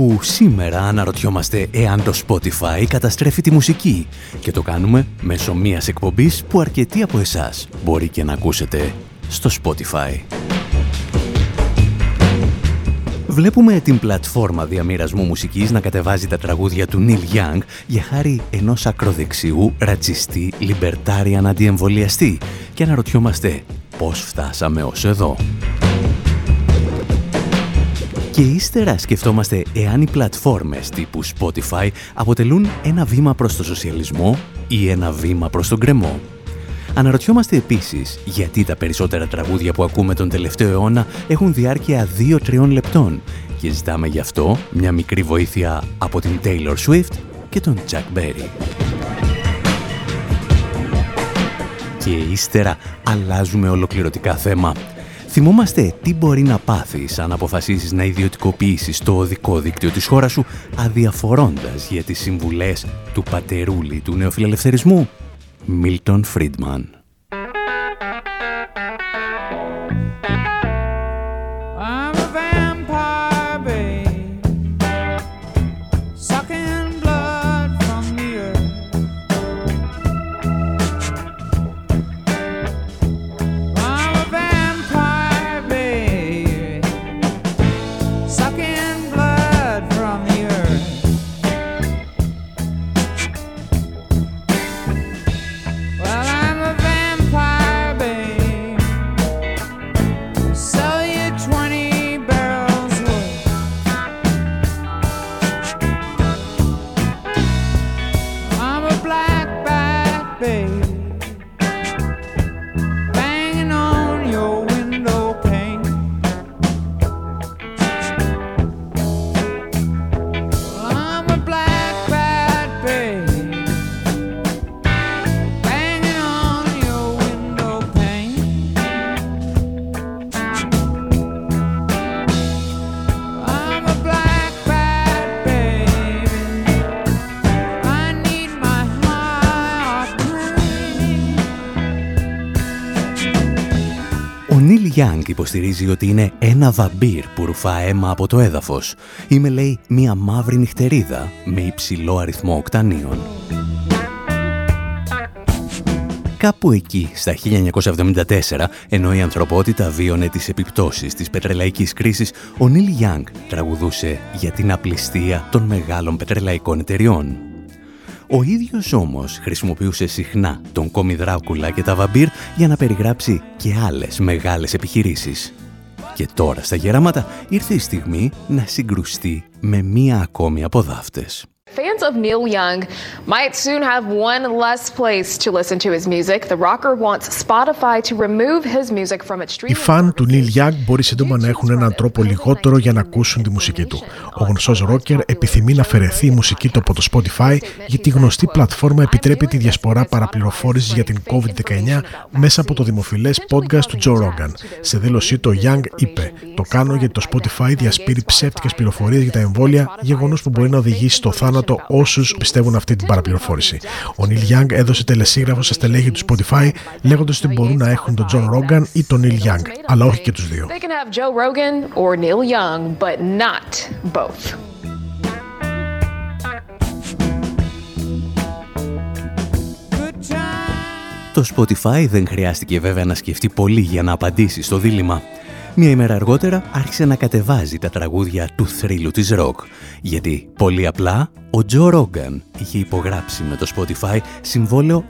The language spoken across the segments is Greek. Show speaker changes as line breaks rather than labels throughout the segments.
Όπου σήμερα αναρωτιόμαστε εάν το Spotify καταστρέφει τη μουσική και το κάνουμε μέσω μιας εκπομπής που αρκετοί από εσάς μπορεί και να ακούσετε στο Spotify. Βλέπουμε την πλατφόρμα διαμοιρασμού μουσικής να κατεβάζει τα τραγούδια του Neil Young για χάρη ενός ακροδεξιού, ρατσιστή, λιμπερτάριαν αντιεμβολιαστή και αναρωτιόμαστε πώς φτάσαμε ως εδώ; Και ύστερα σκεφτόμαστε εάν οι πλατφόρμες τύπου Spotify αποτελούν ένα βήμα προς το σοσιαλισμό ή ένα βήμα προς τον κρεμό. Αναρωτιόμαστε επίσης γιατί τα περισσότερα τραγούδια που ακούμε τον τελευταίο αιώνα έχουν διάρκεια 2-3 λεπτών και ζητάμε γι' αυτό μια μικρή βοήθεια από την Taylor Swift και τον Chuck Berry. Και ύστερα αλλάζουμε ολοκληρωτικά θέμα Θυμόμαστε τι μπορεί να πάθεις αν αποφασίσεις να ιδιωτικοποιήσεις το οδικό δίκτυο της χώρας σου αδιαφορώντας για τις συμβουλές του πατερούλη του νεοφιλελευθερισμού, Μίλτον Φρίντμαν. Young υποστηρίζει ότι είναι ένα βαμπύρ που ρουφά αίμα από το έδαφος. Είμαι, λέει, μία μαύρη νυχτερίδα με υψηλό αριθμό οκτανίων. Κάπου εκεί, στα 1974, ενώ η ανθρωπότητα βίωνε τις επιπτώσεις της πετρελαϊκής κρίσης, ο Νίλ Young τραγουδούσε για την απληστία των μεγάλων πετρελαϊκών εταιριών. Ο ίδιος όμως χρησιμοποιούσε συχνά τον κόμι Δράκουλα και τα βαμπύρ για να περιγράψει και άλλες μεγάλες επιχειρήσεις. Και τώρα στα γεράματα ήρθε η στιγμή να συγκρουστεί με μία ακόμη από δάφτες. Fans of Neil Young might soon have one less place to listen to his music. The rocker wants Spotify to remove his music from its streaming. Οι φαν του Neil Young μπορεί σύντομα να έχουν έναν τρόπο λιγότερο για να ακούσουν τη μουσική του. Ο γνωστός ρόκερ επιθυμεί να αφαιρεθεί η μουσική του από το Spotify γιατί η γνωστή πλατφόρμα επιτρέπει τη διασπορά παραπληροφόρησης για την COVID-19 μέσα από το δημοφιλές podcast του Joe Rogan. Σε δήλωσή του, ο Young είπε: Το κάνω γιατί το Spotify διασπείρει ψεύτικες πληροφορίες για τα εμβόλια, γεγονός που μπορεί να οδηγήσει στο θάνατο θάνατο όσους πιστεύουν αυτή την παραπληροφόρηση. Ο Νίλ Young έδωσε τελεσίγραφο στα στελέχη του Spotify λέγοντας ότι μπορούν να έχουν τον John Rogan ή τον Neil Young, αλλά όχι και τους δύο. Το Spotify δεν χρειάστηκε βέβαια να σκεφτεί πολύ για να απαντήσει στο δίλημα. Μία ημέρα αργότερα άρχισε να κατεβάζει τα τραγούδια του θρύλου της ροκ, γιατί πολύ απλά ο Τζο Ρόγκαν είχε υπογράψει με το Spotify συμβόλαιο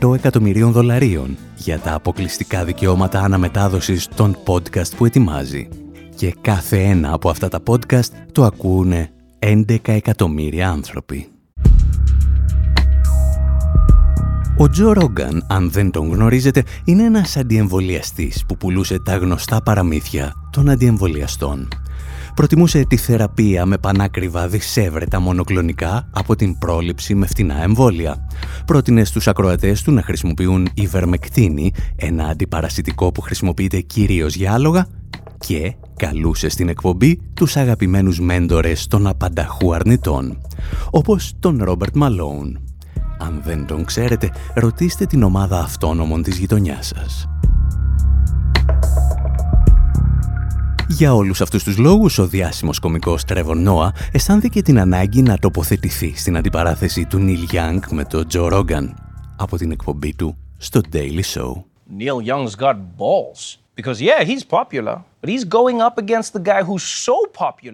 100 εκατομμυρίων δολαρίων για τα αποκλειστικά δικαιώματα αναμετάδοσης των podcast που ετοιμάζει. Και κάθε ένα από αυτά τα podcast το ακούνε 11 εκατομμύρια άνθρωποι. Ο Τζο Ρόγκαν, αν δεν τον γνωρίζετε, είναι ένας αντιεμβολιαστής που πουλούσε τα γνωστά παραμύθια των αντιεμβολιαστών. προτιμούσε τη θεραπεία με πανάκριβα δισεύρετα μονοκλονικά από την πρόληψη με φτηνά εμβόλια. Πρότεινε στους ακροατές του να χρησιμοποιούν ιβερμεκτίνη, ένα αντιπαρασιτικό που χρησιμοποιείται κυρίως για άλογα και καλούσε στην εκπομπή τους αγαπημένους μέντορες των απανταχού αρνητών, όπως τον Ρόμπερτ Μαλόουν. Αν δεν τον ξέρετε, ρωτήστε την ομάδα αυτόνομων της γειτονιάς σας. Για όλους αυτούς τους λόγους, ο διάσημος κομικός Τρέβον Νόα αισθάνθηκε την ανάγκη να τοποθετηθεί στην αντιπαράθεση του Νίλ Young με τον Τζο Ρόγκαν από την εκπομπή του στο Daily Show.
Neil Young's got balls. Because yeah, he's popular.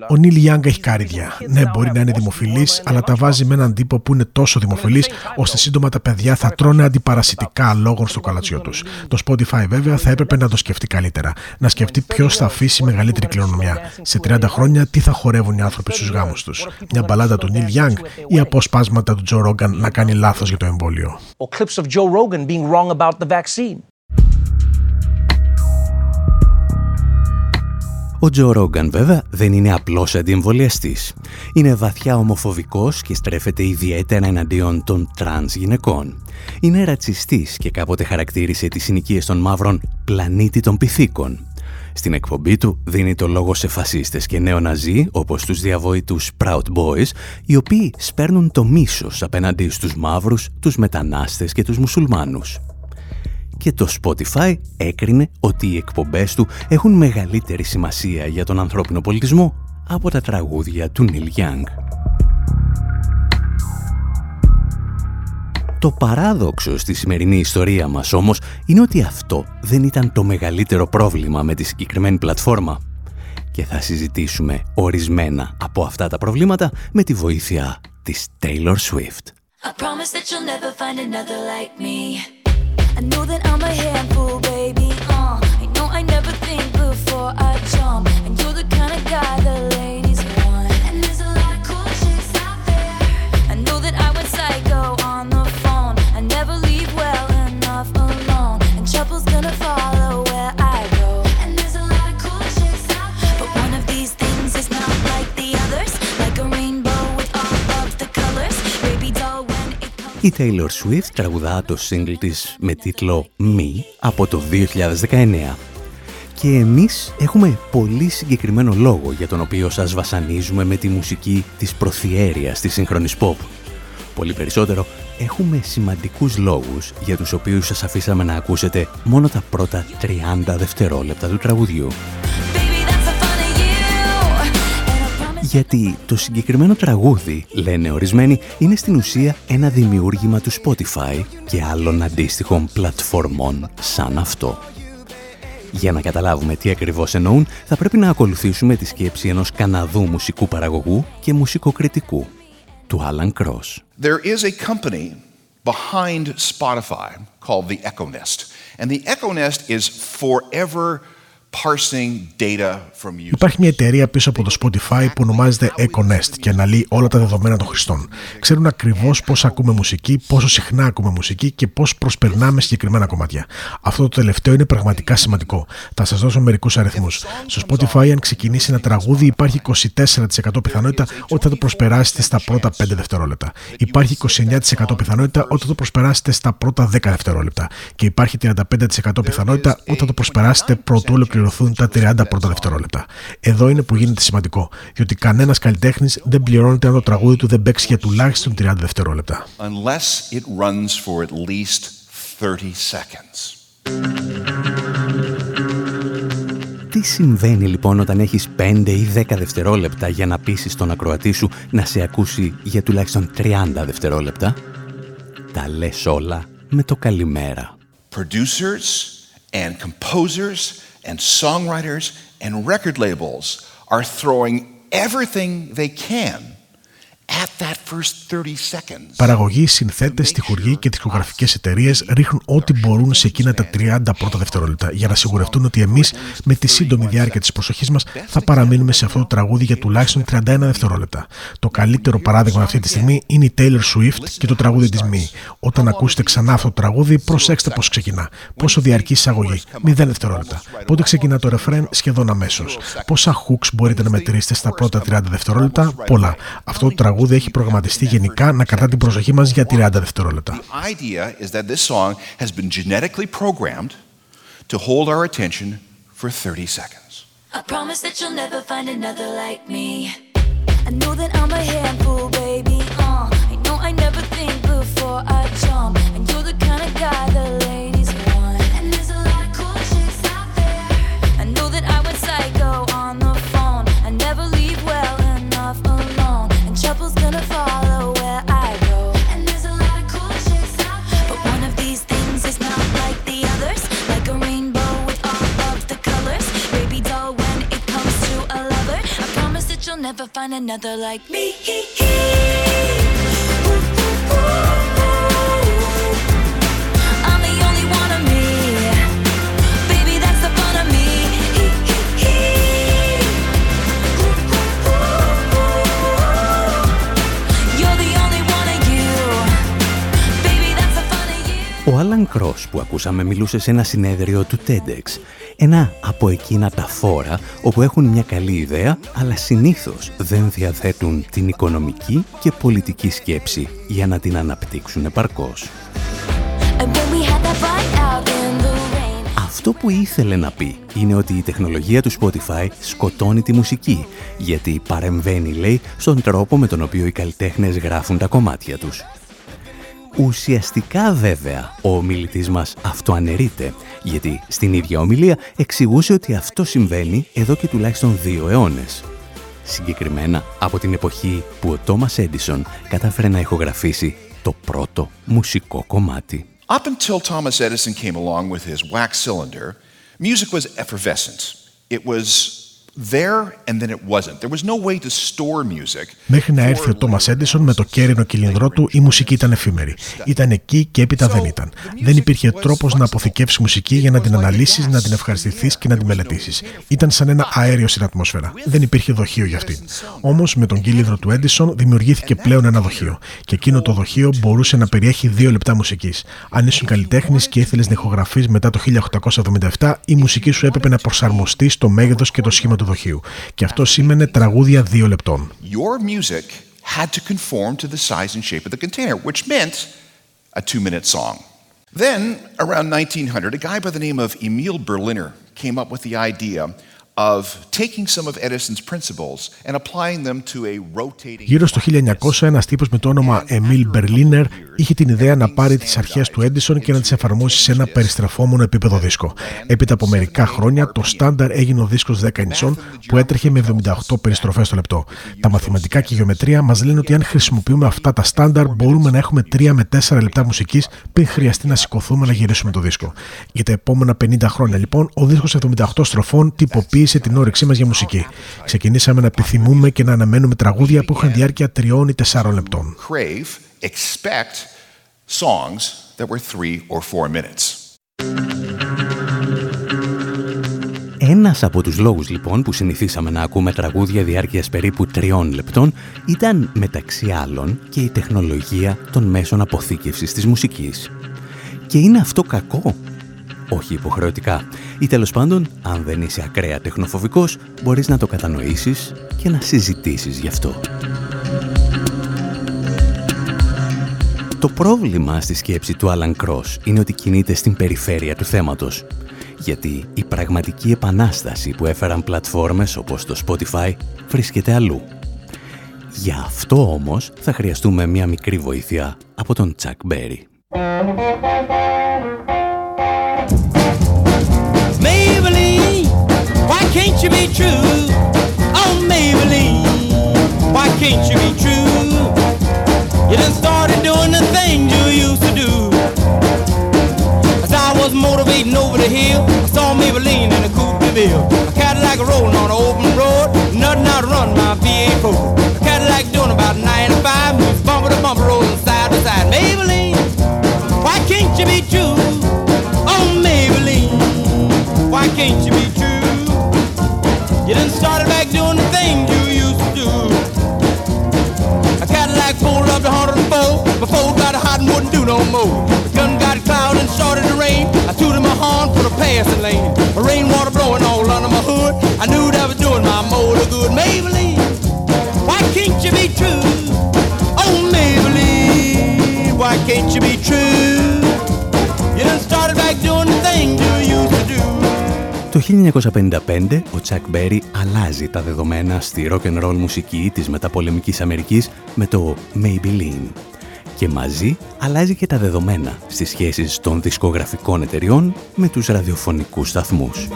Ο Νίλ Γιάνγκ έχει κάριδια. Ναι, μπορεί να είναι δημοφιλής, αλλά τα βάζει με έναν τύπο που είναι τόσο δημοφιλής, ώστε σύντομα τα παιδιά θα τρώνε αντιπαρασιτικά λόγων στο καλατσιό τους. Το Spotify, βέβαια, θα έπρεπε να το σκεφτεί καλύτερα. Να σκεφτεί ποιος θα αφήσει μεγαλύτερη κληρονομιά. Σε 30 χρόνια, τι θα χορεύουν οι άνθρωποι στους γάμους τους; Μια μπαλάντα του Νίλ Γιάνγκ ή αποσπάσματα του Τζο Ρόγκαν να κάνει λάθος για το εμβόλιο;
Ο Τζο Ρόγκαν βέβαια δεν είναι απλός αντιεμβολιαστής. Είναι βαθιά ομοφοβικός και στρέφεται ιδιαίτερα εναντίον των τρανς γυναικών. Είναι ρατσιστής και κάποτε χαρακτήρισε τις συνοικίες των μαύρων «πλανήτη των πιθήκων». Στην εκπομπή του δίνει το λόγο σε φασίστες και νεοναζί, όπως τους διαβόητους Proud Boys, οι οποίοι σπέρνουν το μίσος απέναντι στους μαύρους, τους μετανάστες και τους μουσουλμάνους και το Spotify έκρινε ότι οι εκπομπές του έχουν μεγαλύτερη σημασία για τον ανθρώπινο πολιτισμό από τα τραγούδια του Νίλ Young. Το παράδοξο στη σημερινή ιστορία μας όμως είναι ότι αυτό δεν ήταν το μεγαλύτερο πρόβλημα με τη συγκεκριμένη πλατφόρμα και θα συζητήσουμε ορισμένα από αυτά τα προβλήματα με τη βοήθεια της Taylor Swift. I know that I'm a handful, baby. Uh, I know I never think before I jump. And you're the kind of guy the ladies Η Taylor Swift τραγουδά το single της με τίτλο «Me» από το 2019. Και εμείς έχουμε πολύ συγκεκριμένο λόγο για τον οποίο σας βασανίζουμε με τη μουσική της προθιέρειας της σύγχρονης pop. Πολύ περισσότερο, έχουμε σημαντικούς λόγους για τους οποίους σας αφήσαμε να ακούσετε μόνο τα πρώτα 30 δευτερόλεπτα του τραγουδιού. Γιατί το συγκεκριμένο τραγούδι, λένε ορισμένοι, είναι στην ουσία ένα δημιούργημα του Spotify και άλλων αντίστοιχων πλατφορμών σαν αυτό. Για να καταλάβουμε τι ακριβώς εννοούν, θα πρέπει να ακολουθήσουμε τη σκέψη ενός Καναδού μουσικού παραγωγού και μουσικοκριτικού, του Alan Cross.
There is a company behind Spotify called the Econest. And the Econest is forever
Υπάρχει μια εταιρεία πίσω από το Spotify που ονομάζεται Econest και αναλύει όλα τα δεδομένα των χρηστών. Ξέρουν ακριβώς πώς ακούμε μουσική, πόσο συχνά ακούμε μουσική και πώς προσπερνάμε συγκεκριμένα κομμάτια. Αυτό το τελευταίο είναι πραγματικά σημαντικό. Θα σας δώσω μερικούς αριθμούς. Στο Spotify, αν ξεκινήσει ένα τραγούδι, υπάρχει 24% πιθανότητα ότι θα το προσπεράσετε στα πρώτα 5 δευτερόλεπτα. Υπάρχει 29% πιθανότητα ότι θα το προσπεράσετε στα πρώτα 10 δευτερόλεπτα. Και υπάρχει 35% πιθανότητα ότι θα το προσπεράσετε πρωτού ολοκληρωθούν τα 30 πρώτα δευτερόλεπτα. Εδώ είναι που γίνεται σημαντικό, διότι κανένας καλλιτέχνης δεν πληρώνεται αν το τραγούδι του δεν παίξει για τουλάχιστον 30 δευτερόλεπτα.
Τι συμβαίνει λοιπόν όταν έχεις 5 ή 10 δευτερόλεπτα για να πείσεις τον ακροατή σου να σε ακούσει για τουλάχιστον 30 δευτερόλεπτα; Τα λες όλα με το καλημέρα.
Producers and composers and songwriters and record labels are throwing everything they can
Παραγωγοί, συνθέτες, στοιχουργοί και δισκογραφικέ εταιρείες ρίχνουν ό,τι μπορούν σε εκείνα τα 30 πρώτα δευτερόλεπτα για να σιγουρευτούν ότι εμείς με τη σύντομη διάρκεια της προσοχής μας θα παραμείνουμε σε αυτό το τραγούδι για τουλάχιστον 31 δευτερόλεπτα. Το καλύτερο παράδειγμα αυτή τη στιγμή είναι η Taylor Swift και το τραγούδι της Me. Όταν ακούσετε ξανά αυτό το τραγούδι, προσέξτε πώς ξεκινά. Πόσο διαρκεί εισαγωγή. 0 δευτερόλεπτα. Πότε ξεκινά το ρεφρέν σχεδόν αμέσως. Πόσα hooks μπορείτε να μετρήσετε στα πρώτα 30 δευτερόλεπτα; Πολλά. Αυτό το τραγούδι έχει προγραμματιστεί γενικά να κρατά την προσοχή μας για 30 δευτερόλεπτα.
to hold our attention for 30 seconds.
I promise that you'll never find another like me. I know that I'm a handful, baby. Uh, I know I never think before I jump. And you're the kind of guy the ladies never find another like me. Ooh, ooh, ooh.
Άλαν Κρός που ακούσαμε μιλούσε σε ένα συνέδριο του TEDx. Ένα από εκείνα τα φόρα όπου έχουν μια καλή ιδέα, αλλά συνήθως δεν διαθέτουν την οικονομική και πολιτική σκέψη για να την αναπτύξουν επαρκώς.
And when we had that fight out in the rain.
Αυτό που ήθελε να πει είναι ότι η τεχνολογία του Spotify σκοτώνει τη μουσική, γιατί παρεμβαίνει, λέει, στον τρόπο με τον οποίο οι καλλιτέχνες γράφουν τα κομμάτια τους. Ουσιαστικά βέβαια ο ομιλητής μας αυτοαναιρείται, γιατί στην ίδια ομιλία εξηγούσε ότι αυτό συμβαίνει εδώ και τουλάχιστον δύο αιώνες. Συγκεκριμένα από την εποχή που ο Τόμας Έντισον κατάφερε να ηχογραφήσει το πρώτο μουσικό κομμάτι.
Up until Thomas Edison came along with his wax cylinder, music was effervescent. It was there and then it wasn't. There was no way to store music.
Μέχρι να έρθει ο Τόμα Έντισον με το κέρινο κυλινδρό του, η μουσική ήταν εφήμερη. Ήταν εκεί και έπειτα δεν ήταν. Δεν υπήρχε τρόπος να αποθηκεύσεις μουσική για να την αναλύσεις, να την ευχαριστηθείς και να την μελετήσεις. Ήταν σαν ένα αέριο στην ατμόσφαιρα. Δεν υπήρχε δοχείο για αυτήν. Όμως με τον κύλινδρο του Έντισον δημιουργήθηκε πλέον ένα δοχείο. Και εκείνο το δοχείο μπορούσε να περιέχει δύο λεπτά μουσικής. Αν ήσουν καλλιτέχνης και ήθελες να ηχογραφείς μετά το 1877, η μουσική σου έπρεπε να προσαρμοστεί στο μέγεθος και το σχήμα του δοχείου. Και αυτό σήμαινε τραγούδια δύο λεπτών.
Your music had to conform to the size and shape of the container, which meant a two minute song. Then, around 1900, a guy by the name of Emil Berliner came up with the idea of taking some of Edison's principles and applying them to a rotating.
Γύρω στο 1900, ένας τύπος με το όνομα Εμίλ Μπερλίνερ είχε την ιδέα να πάρει τις αρχές του Έντισον και να τις εφαρμόσει σε ένα περιστρεφόμενο επίπεδο δίσκο. Έπειτα από μερικά χρόνια, το στάνταρ έγινε ο δίσκος 10 νησών που έτρεχε με 78 περιστροφές το λεπτό. Τα μαθηματικά και η γεωμετρία μας λένε ότι αν χρησιμοποιούμε αυτά τα στάνταρ, μπορούμε να έχουμε 3 με 4 λεπτά μουσικής πριν χρειαστεί να σηκωθούμε να γυρίσουμε το δίσκο. Για τα επόμενα 50 χρόνια, λοιπόν, ο δίσκος 78 στροφών τυποποίησε την όρεξή μας για μουσική. Ξεκινήσαμε να επιθυμούμε και να αναμένουμε τραγούδια που είχαν διάρκεια 3 ή 4 λεπτών.
Crave, expect songs that were three or four minutes.
Ένας από τους λόγους λοιπόν που συνηθίσαμε να ακούμε τραγούδια διάρκειας περίπου τριών λεπτών ήταν μεταξύ άλλων και η τεχνολογία των μέσων αποθήκευσης της μουσικής. Και είναι αυτό κακό; Όχι υποχρεωτικά. Ή τέλος πάντων, αν δεν είσαι ακραία τεχνοφοβικός, μπορείς να το κατανοήσεις και να συζητήσεις γι' αυτό. Το πρόβλημα στη σκέψη του Alan Cross είναι ότι κινείται στην περιφέρεια του θέματος. Γιατί η πραγματική επανάσταση που έφεραν πλατφόρμες όπως το Spotify βρίσκεται αλλού. Για αυτό όμως θα χρειαστούμε μια μικρή βοήθεια από τον Chuck Berry.
can't you be true? Oh, Maybelline, why can't you be true? You done started doing the things you used to do. As I was motivating over the hill, I saw Maybelline in a coupe de ville. A Cadillac rolling on an open road, nothing out run my V8 Pro. A Cadillac doing about 95, moves bumper to bumper, rolling side to side. Maybelline, why can't you be true? Oh, Maybelline, why can't you be wouldn't do no more. The gun got cloud and started to rain. I tooted my horn for the passing lane. The rainwater blowing all under my hood. I knew that was doing my motor good. Maybelline, why can't you be true? Oh, Maybelline, why can't you be true? You done started back doing the things you used to do.
Το 1955 ο Τσακ Μπέρι αλλάζει τα δεδομένα στη rock and roll μουσική της μεταπολεμικής Αμερικής με το Maybelline. Και μαζί αλλάζει και τα δεδομένα στις σχέσεις των δισκογραφικών εταιριών με τους ραδιοφωνικούς σταθμούς.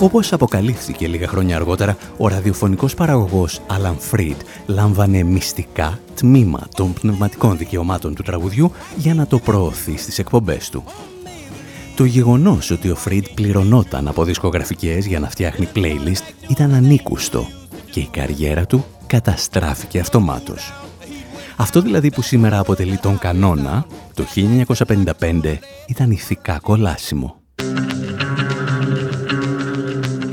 Όπως αποκαλύφθηκε λίγα χρόνια αργότερα, ο ραδιοφωνικός παραγωγός Alan Freed λάμβανε μυστικά τμήμα των πνευματικών δικαιωμάτων του τραγουδιού για να το προωθεί στις εκπομπές του. Το γεγονός ότι ο Φριντ πληρωνόταν από δισκογραφικές για να φτιάχνει playlist ήταν ανήκουστο και η καριέρα του καταστράφηκε αυτομάτως. Αυτό δηλαδή που σήμερα αποτελεί τον κανόνα, το 1955 ήταν ηθικά κολάσιμο.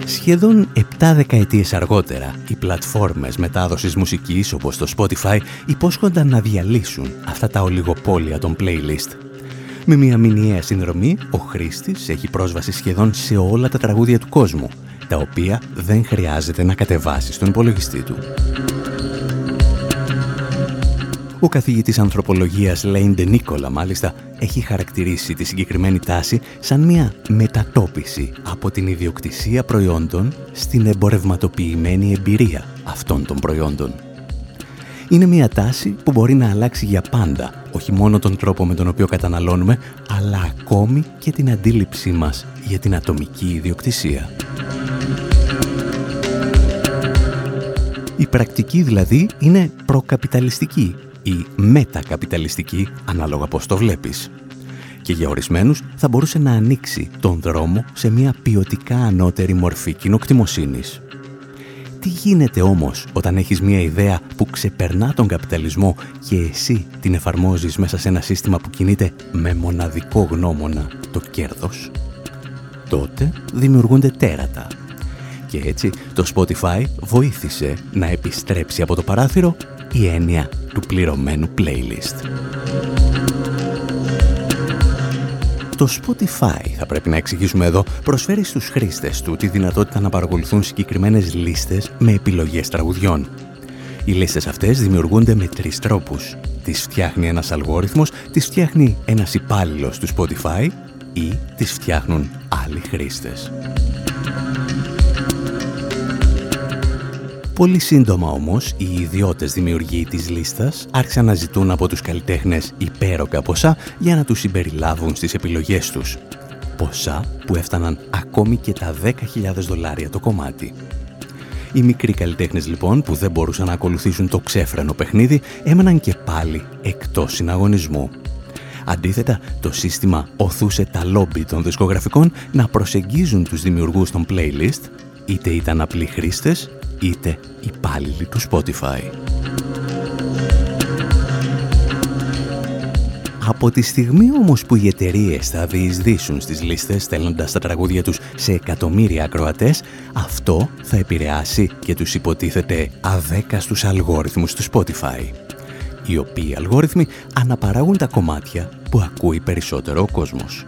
Σχεδόν 7 δεκαετίες αργότερα, οι πλατφόρμες μετάδοσης μουσικής όπως το Spotify υπόσχονταν να διαλύσουν αυτά τα ολιγοπόλια των playlist. Με μια μηνιαία συνδρομή, ο χρήστης έχει πρόσβαση σχεδόν σε όλα τα τραγούδια του κόσμου, τα οποία δεν χρειάζεται να κατεβάσεις στον υπολογιστή του. Ο καθηγητής ανθρωπολογίας Λέιντε Νίκολα, μάλιστα, έχει χαρακτηρίσει τη συγκεκριμένη τάση σαν μια μετατόπιση από την ιδιοκτησία προϊόντων στην εμπορευματοποιημένη εμπειρία αυτών των προϊόντων. Είναι μια τάση που μπορεί να αλλάξει για πάντα, όχι μόνο τον τρόπο με τον οποίο καταναλώνουμε, αλλά ακόμη και την αντίληψή μας για την ατομική ιδιοκτησία. Η πρακτική δηλαδή είναι προκαπιταλιστική ή μετακαπιταλιστική, ανάλογα πώς το βλέπεις. Και για ορισμένους θα μπορούσε να ανοίξει τον δρόμο σε μια ποιοτικά ανώτερη μορφή κοινοκτημοσύνης. Τι γίνεται όμως όταν έχεις μια ιδέα που ξεπερνά τον καπιταλισμό και εσύ την εφαρμόζεις μέσα σε ένα σύστημα που κινείται με μοναδικό γνώμονα το κέρδος; Τότε δημιουργούνται τέρατα. Και έτσι το Spotify βοήθησε να επιστρέψει από το παράθυρο η έννοια του πληρωμένου playlist. Το Spotify, θα πρέπει να εξηγήσουμε εδώ, προσφέρει στους χρήστες του τη δυνατότητα να παρακολουθούν συγκεκριμένες λίστες με επιλογές τραγουδιών. Οι λίστες αυτές δημιουργούνται με τρεις τρόπους. Τις φτιάχνει ένας αλγόριθμος, τις φτιάχνει ένας υπάλληλος του Spotify ή τις φτιάχνουν άλλοι χρήστες. Πολύ σύντομα όμως, οι ιδιώτες δημιουργοί της λίστας άρχισαν να ζητούν από τους καλλιτέχνες υπέροκα ποσά για να τους συμπεριλάβουν στις επιλογές τους. Ποσά που έφταναν ακόμη και τα 10.000 δολάρια το κομμάτι. Οι μικροί καλλιτέχνες λοιπόν που δεν μπορούσαν να ακολουθήσουν το ξέφρενο παιχνίδι έμεναν και πάλι εκτός συναγωνισμού. Αντίθετα, το σύστημα οθούσε τα λόμπι των δισκογραφικών να προσεγγίζουν τους δημιουργούς των playlist, είτε ήταν απλοί χρήστες, είτε υπάλληλοι του Spotify. Από τη στιγμή όμως που οι εταιρείες θα διεισδύσουν στις λίστες στέλνοντας τα τραγούδια τους σε εκατομμύρια ακροατές, αυτό θα επηρεάσει και τους υποτίθεται αδέκαστους αλγόριθμους του Spotify, οι οποίοι αλγόριθμοι αναπαράγουν τα κομμάτια που ακούει περισσότερο ο κόσμος.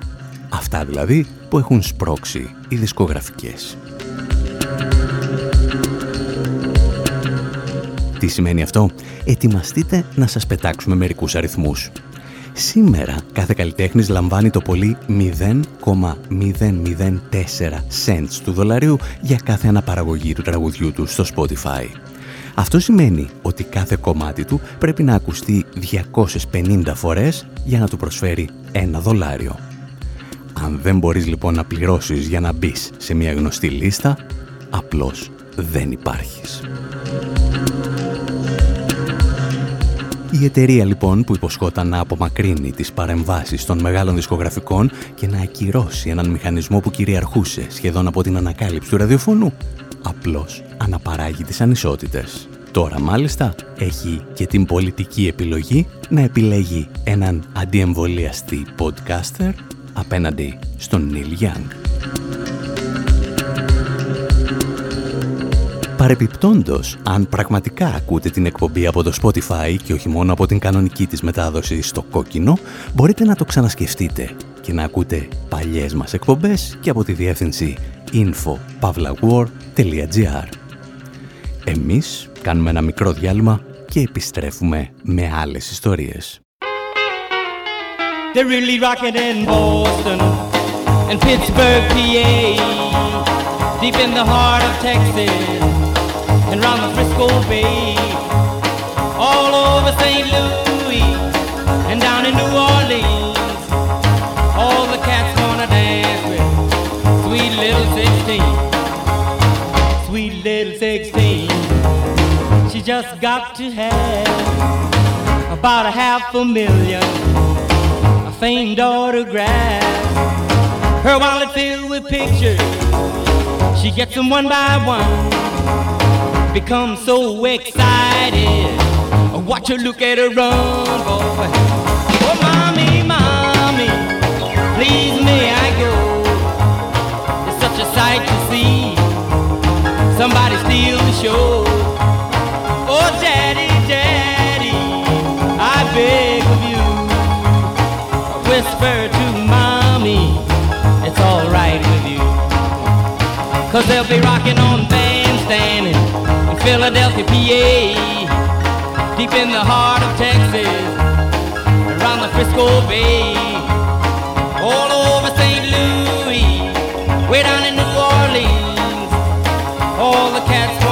Αυτά δηλαδή που έχουν σπρώξει οι δισκογραφικές. Τι σημαίνει αυτό; Ετοιμαστείτε να σας πετάξουμε μερικούς αριθμούς. Σήμερα κάθε καλλιτέχνης λαμβάνει το πολύ 0,004 cents του δολαρίου για κάθε αναπαραγωγή του τραγουδιού του στο Spotify. Αυτό σημαίνει ότι κάθε κομμάτι του πρέπει να ακουστεί 250 φορές για να του προσφέρει ένα δολάριο. Αν δεν μπορείς λοιπόν να πληρώσεις για να μπεις σε μια γνωστή λίστα, απλώς δεν υπάρχεις. Η εταιρεία λοιπόν που υποσχόταν να απομακρύνει τις παρεμβάσεις των μεγάλων δισκογραφικών και να ακυρώσει έναν μηχανισμό που κυριαρχούσε σχεδόν από την ανακάλυψη του ραδιοφωνού, απλώς αναπαράγει τις ανισότητες. Τώρα μάλιστα έχει και την πολιτική επιλογή να επιλέγει έναν αντιεμβολιαστή podcaster απέναντι στον Neil Young. Παρεπιπτόντος, αν πραγματικά ακούτε την εκπομπή από το Spotify και όχι μόνο από την κανονική της μετάδοση στο κόκκινο, μπορείτε να το ξανασκεφτείτε και να ακούτε παλιές μας εκπομπές και από τη διεύθυνση info.pavlawar.gr Εμείς κάνουμε ένα μικρό διάλειμμα και επιστρέφουμε με άλλες ιστορίες.
They're really rocking in Boston and Pittsburgh, PA, deep in the heart of Texas and round the Frisco Bay, all over St. Louis and down in New Orleans. All the cats wanna dance with sweet little 16, sweet little 16. She just got to have about a half a million a famed autograph, Her wallet filled with pictures. She gets them one by one. Becomes so excited. I watch her look at her run, boy. Oh, mommy, mommy, please may I go? It's such a sight to see. Somebody steal the show. Oh, daddy, daddy, I beg of you whisper to mommy it's all right with you. Cause they'll be rocking on bandstand in Philadelphia, PA, deep in the heart of Texas, around the Frisco Bay, all over St. Louis, way down in New Orleans. All the cats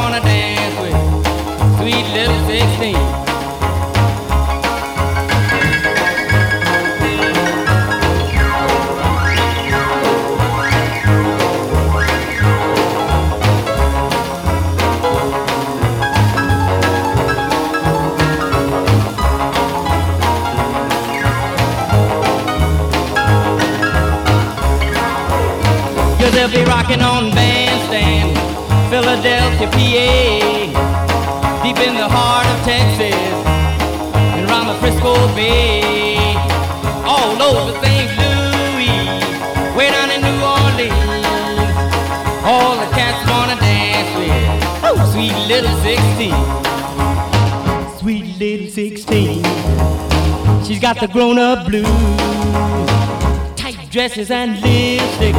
got the grown-up blues, tight dresses and lipstick.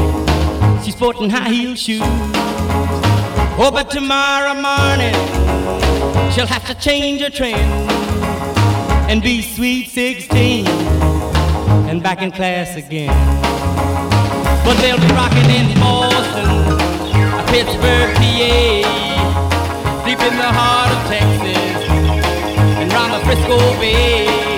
She's sporting high heel shoes. Oh, but tomorrow morning she'll have to change her trend and be sweet 16 and back in class again. But they'll be rocking in Boston, Pittsburgh, PA, deep in the heart of Texas and round the Frisco Bay,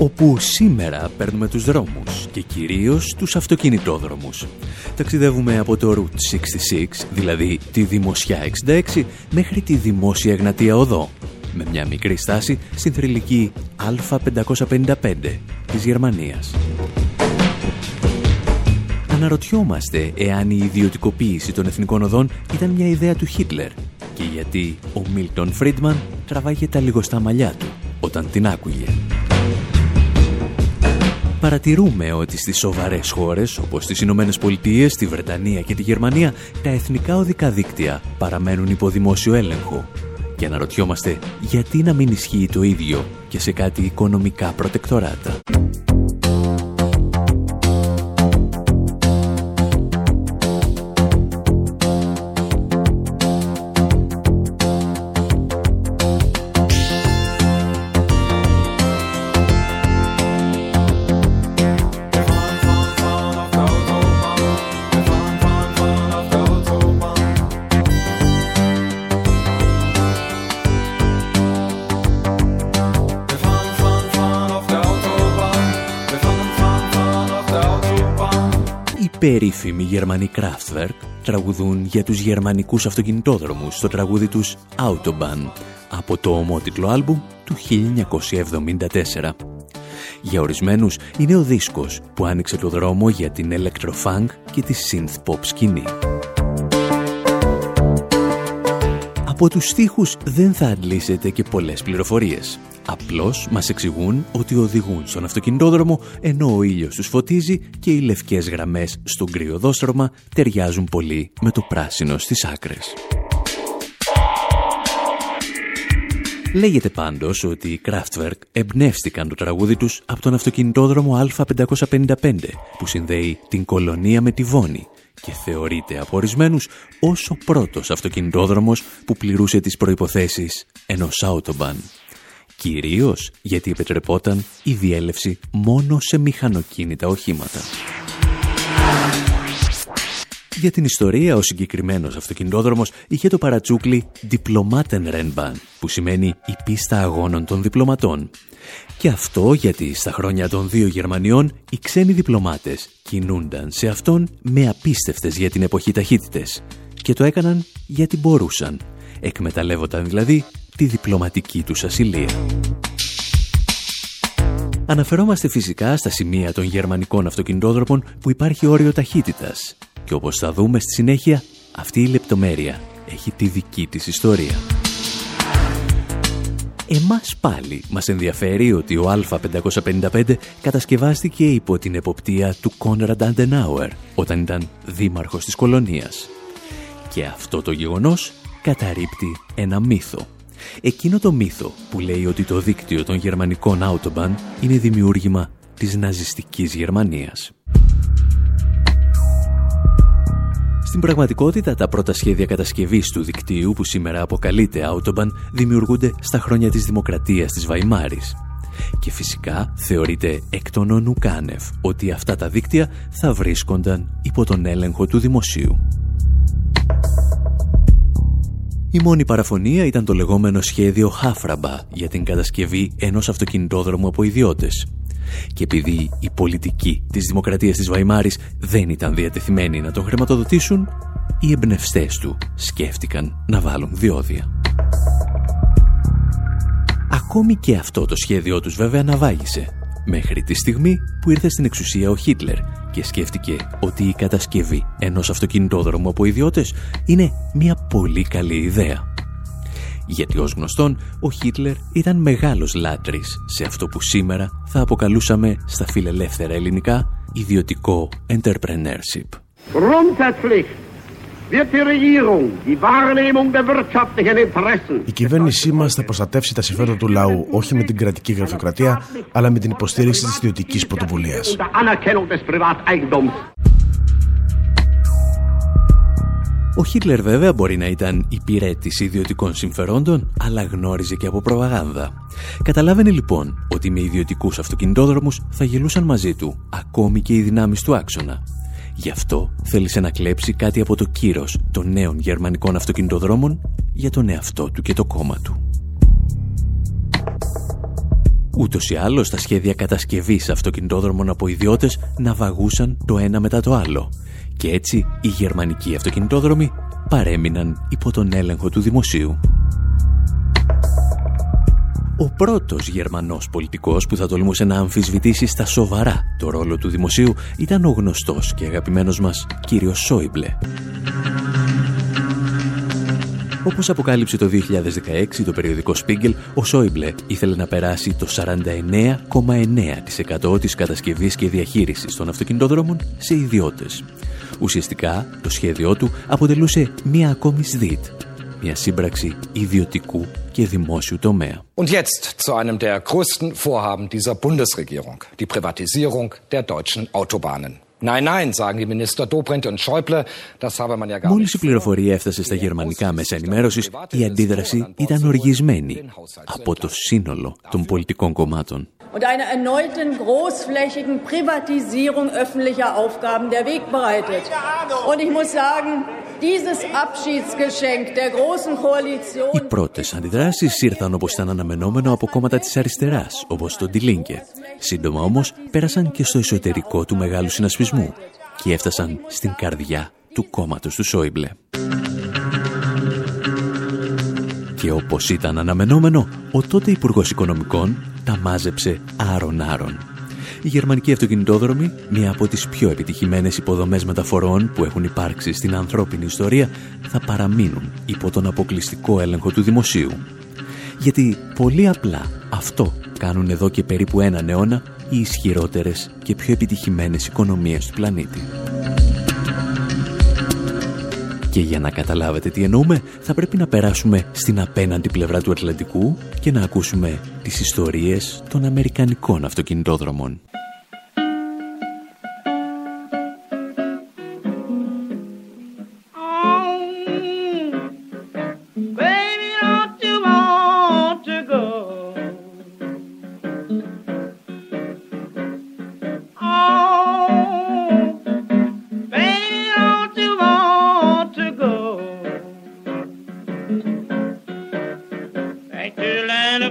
όπου σήμερα παίρνουμε τους δρόμους και κυρίως τους αυτοκινητόδρομους. Ταξιδεύουμε από το Route 66, δηλαδή τη Δημοσιά 66, μέχρι τη Δημόσια Εγνατία Οδό, με μια μικρή στάση στην θρηλυκή Α555 της Γερμανίας. Αναρωτιόμαστε εάν η ιδιωτικοποίηση των εθνικών οδών ήταν μια ιδέα του Χίτλερ και γιατί ο Μίλτον Φρίντμαν τραβάγε τα λιγοστά μαλλιά του όταν την άκουγε. Παρατηρούμε ότι στις σοβαρές χώρες, όπως στις Ηνωμένες Πολιτείες, τη Βρετανία και τη Γερμανία, τα εθνικά οδικά δίκτυα παραμένουν υπό δημόσιο έλεγχο. Και αναρωτιόμαστε γιατί να μην ισχύει το ίδιο και σε κάτι οικονομικά προτεκτοράτα. Περίφημοι Γερμανοί Kraftwerk τραγουδούν για τους γερμανικούς αυτοκινητόδρομους στο τραγούδι τους Autobahn από το ομότιτλο άλμπουμ του 1974. Για ορισμένους είναι ο δίσκος που άνοιξε το δρόμο για την electro-funk και τη synth-pop σκηνή. Από τους στίχους δεν θα αντλήσετε και πολλές πληροφορίες. Απλώς μας εξηγούν ότι οδηγούν στον αυτοκινητόδρομο ενώ ο ήλιος τους φωτίζει και οι λευκές γραμμές στο κρυοδόστρωμα ταιριάζουν πολύ με το πράσινο στις άκρες. Λέγεται πάντως ότι οι Kraftwerk εμπνεύστηκαν το τραγούδι τους από τον αυτοκινητόδρομο Α555 που συνδέει την κολονία με τη Βόνη και θεωρείται από ορισμένους ως ο πρώτος αυτοκινητόδρομος που πληρούσε τις προϋποθέσεις ενός Autobahn. Κυρίως γιατί επιτρεπόταν η διέλευση μόνο σε μηχανοκίνητα οχήματα. Για την ιστορία, ο συγκεκριμένος αυτοκινητόδρομος είχε το παρατσούκλι Diplomatenrennbahn, που σημαίνει η πίστα αγώνων των διπλωματών. Και αυτό γιατί στα χρόνια των δύο Γερμανιών οι ξένοι διπλωμάτες κινούνταν σε αυτόν με απίστευτες για την εποχή ταχύτητες. Και το έκαναν γιατί μπορούσαν. Εκμεταλλεύονταν δηλαδή τη διπλωματική τους ασυλία. Αναφερόμαστε φυσικά στα σημεία των γερμανικών αυτοκινητόδρομων που υπάρχει όριο ταχύτητας. Και όπως θα δούμε στη συνέχεια, αυτή η λεπτομέρεια έχει τη δική της ιστορία. Εμάς πάλι μας ενδιαφέρει ότι ο Α555 κατασκευάστηκε υπό την εποπτεία του Κόνραντ Αντενάουερ όταν ήταν δήμαρχος της κολονίας. Και αυτό το γεγονός καταρρύπτει ένα μύθο. Εκείνο το μύθο που λέει ότι το δίκτυο των γερμανικών Autobahn είναι δημιούργημα της ναζιστικής Γερμανίας. Στην πραγματικότητα, τα πρώτα σχέδια κατασκευής του δικτύου που σήμερα αποκαλείται Autobahn δημιουργούνται στα χρόνια της δημοκρατίας της Βαϊμάρης. Και φυσικά θεωρείται εκ των όνου κάνευ ότι αυτά τα δίκτυα θα βρίσκονταν υπό τον έλεγχο του δημοσίου. Η μόνη παραφωνία ήταν το λεγόμενο σχέδιο Χάφραμπα για την κατασκευή ενός αυτοκινητόδρομου από ιδιώτες. Και επειδή οι πολιτικοί της Δημοκρατίας της Βαϊμάρης δεν ήταν διατεθειμένοι να τον χρηματοδοτήσουν, οι εμπνευστές του σκέφτηκαν να βάλουν διόδια. Ακόμη και αυτό το σχέδιό τους βέβαια αναβάγησε, μέχρι τη στιγμή που ήρθε στην εξουσία ο Χίτλερ και σκέφτηκε ότι η κατασκευή ενός αυτοκινητόδρομου από ιδιώτες είναι μια πολύ καλή ιδέα. Γιατί ως γνωστόν, ο Χίτλερ ήταν μεγάλος λάτρης σε αυτό που σήμερα θα αποκαλούσαμε στα φιλελεύθερα ελληνικά ιδιωτικό entrepreneurship.
Η κυβέρνησή μας θα προστατεύσει τα συμφέροντα του λαού όχι με την κρατική γραφειοκρατία, αλλά με την υποστήριξη της ιδιωτικής πρωτοβουλίας.
Ο Χίτλερ βέβαια μπορεί να ήταν υπηρέτης ιδιωτικών συμφερόντων, αλλά γνώριζε και από προπαγάνδα. Καταλάβαινε λοιπόν ότι με ιδιωτικούς αυτοκινητόδρομους θα γελούσαν μαζί του, ακόμη και οι δυνάμεις του άξονα. Γι' αυτό θέλησε να κλέψει κάτι από το κύρος των νέων γερμανικών αυτοκινητοδρόμων για τον εαυτό του και το κόμμα του. Ούτως ή άλλως τα σχέδια κατασκευής αυτοκινητόδρομων από ιδιώτες ναυαγούσαν το ένα μετά το άλλο και έτσι οι γερμανικοί αυτοκινητόδρομοι παρέμειναν υπό τον έλεγχο του δημοσίου. Ο πρώτος Γερμανός πολιτικός που θα τολμούσε να αμφισβητήσει στα σοβαρά το ρόλο του δημοσίου ήταν ο γνωστός και αγαπημένος μας κύριος Σόιμπλε. Όπως αποκάλυψε το 2016 το περιοδικό Spiegel, ο Σόιμπλε ήθελε να περάσει το 49,9% της κατασκευής και διαχείρισης των αυτοκινητόδρομων σε ιδιώτες. Ουσιαστικά, το σχέδιό του αποτελούσε μία ακόμη ΣΔΙΤ, μια σύμπραξη ιδιωτικού και δημόσιου τομέα.
Und jetzt zu einem der größten Vorhaben dieser Bundesregierung, die Privatisierung der deutschen Autobahnen. Nein, nein, sagen die Minister Dobrindt und Schäuble, das habe man ja gar
Μόλις η πληροφορία έφτασε στα γερμανικά μέσα ενημέρωσης, η αντίδραση ήταν οργισμένη από το σύνολο των πολιτικών κομμάτων.
und einer erneuten großflächigen Privatisierung öffentlicher Aufgaben der Weg bereitet. Und ich muss sagen, dieses Abschiedsgeschenk der großen Koalition...
Οι πρώτες αντιδράσεις ήρθαν όπως ήταν αναμενόμενο από κόμματα της αριστεράς, όπως το Ντιλίνκε. Σύντομα όμως πέρασαν και στο εσωτερικό του μεγάλου συνασπισμού και έφτασαν στην καρδιά του κόμματος του Σόιμπλε. Και όπως ήταν αναμενόμενο, ο τότε Υπουργός Οικονομικών τα μάζεψε άρον-άρον. Η γερμανική αυτοκινητόδρομη, μία από τις πιο επιτυχημένες υποδομές μεταφορών που έχουν υπάρξει στην ανθρώπινη ιστορία, θα παραμείνουν υπό τον αποκλειστικό έλεγχο του δημοσίου. Γιατί πολύ απλά αυτό κάνουν εδώ και περίπου έναν αιώνα οι ισχυρότερες και πιο επιτυχημένες οικονομίες του πλανήτη. Και για να καταλάβετε τι εννοούμε, θα πρέπει να περάσουμε στην απέναντι πλευρά του Ατλαντικού και να ακούσουμε τις ιστορίες των Αμερικανικών αυτοκινητόδρομων.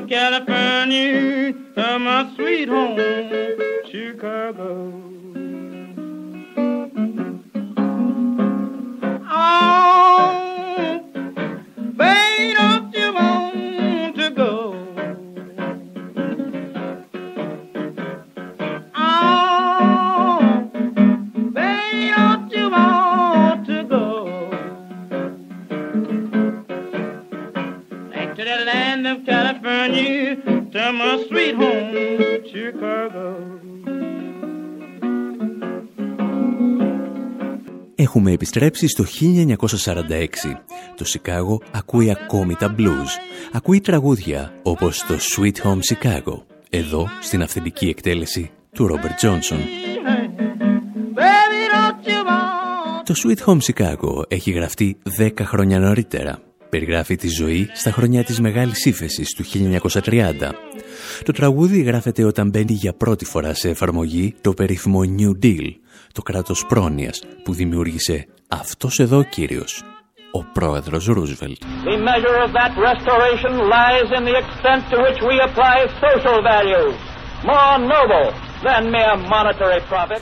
California to my sweet home, Chicago. Επιστρέψει στο 1946. Το Σικάγο ακούει ακόμη τα blues. Ακούει τραγούδια όπως το Sweet Home Chicago. Εδώ, στην αυθεντική εκτέλεση του Ρόμπερτ Τζόνσον. Το Sweet Home Chicago έχει γραφτεί 10 χρόνια νωρίτερα. Περιγράφει τη ζωή στα χρόνια της Μεγάλης Ήφεσης του 1930. Το τραγούδι γράφεται όταν μπαίνει για πρώτη φορά σε εφαρμογή το περίφημο New Deal, το κράτος πρόνοιας που δημιούργησε αυτός εδώ κύριος, ο πρόεδρος Ρούσβελτ.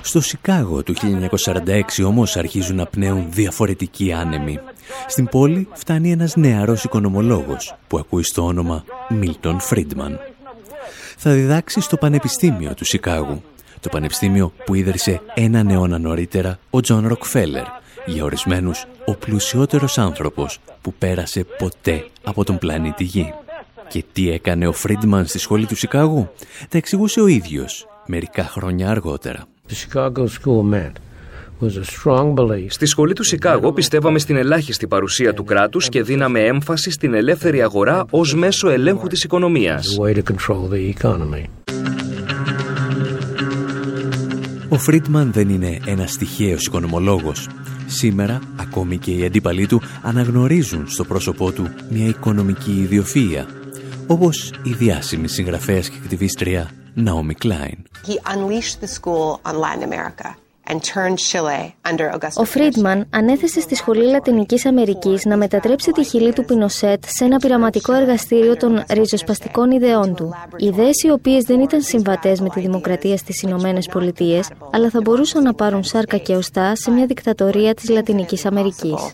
Στο Σικάγο του 1946 όμως αρχίζουν να πνέουν διαφορετικοί άνεμοι. Στην πόλη φτάνει ένας νεαρός οικονομολόγος που ακούει στο όνομα Μίλτον Φρίντμαν. Θα διδάξει στο Πανεπιστήμιο του Σικάγου το πανεπιστήμιο που ίδρυσε έναν αιώνα νωρίτερα ο Τζον Ροκφέλερ, για ορισμένους ο πλουσιότερος άνθρωπος που πέρασε ποτέ από τον πλανήτη Γη. Και τι έκανε ο Φρίντμαν στη σχολή του Σικάγου, τα εξηγούσε ο ίδιος μερικά χρόνια αργότερα.
Στη σχολή του Σικάγο πιστεύαμε στην ελάχιστη παρουσία του κράτους και δίναμε έμφαση στην ελεύθερη αγορά ως μέσο ελέγχου της οικονομίας.
Ο Φρίτμαν δεν είναι ένας τυχαίος οικονομολόγος. Σήμερα, ακόμη και οι αντίπαλοι του αναγνωρίζουν στο πρόσωπό του μια οικονομική ιδιοφυΐα, όπως η διάσημη συγγραφέας και κτιβίστρια Naomi Klein.
He unleashed the school on Latin America.
Ο Φρίντμαν ανέθεσε στη Σχολή Λατινικής Αμερικής να μετατρέψει τη χειλή του Πινοσέτ σε ένα πειραματικό εργαστήριο των ριζοσπαστικών ιδεών του. Ιδέες οι οποίες δεν ήταν συμβατές με τη δημοκρατία στις Ηνωμένες Πολιτείες, αλλά θα μπορούσαν να πάρουν σάρκα και οστά σε μια δικτατορία της Λατινικής Αμερικής.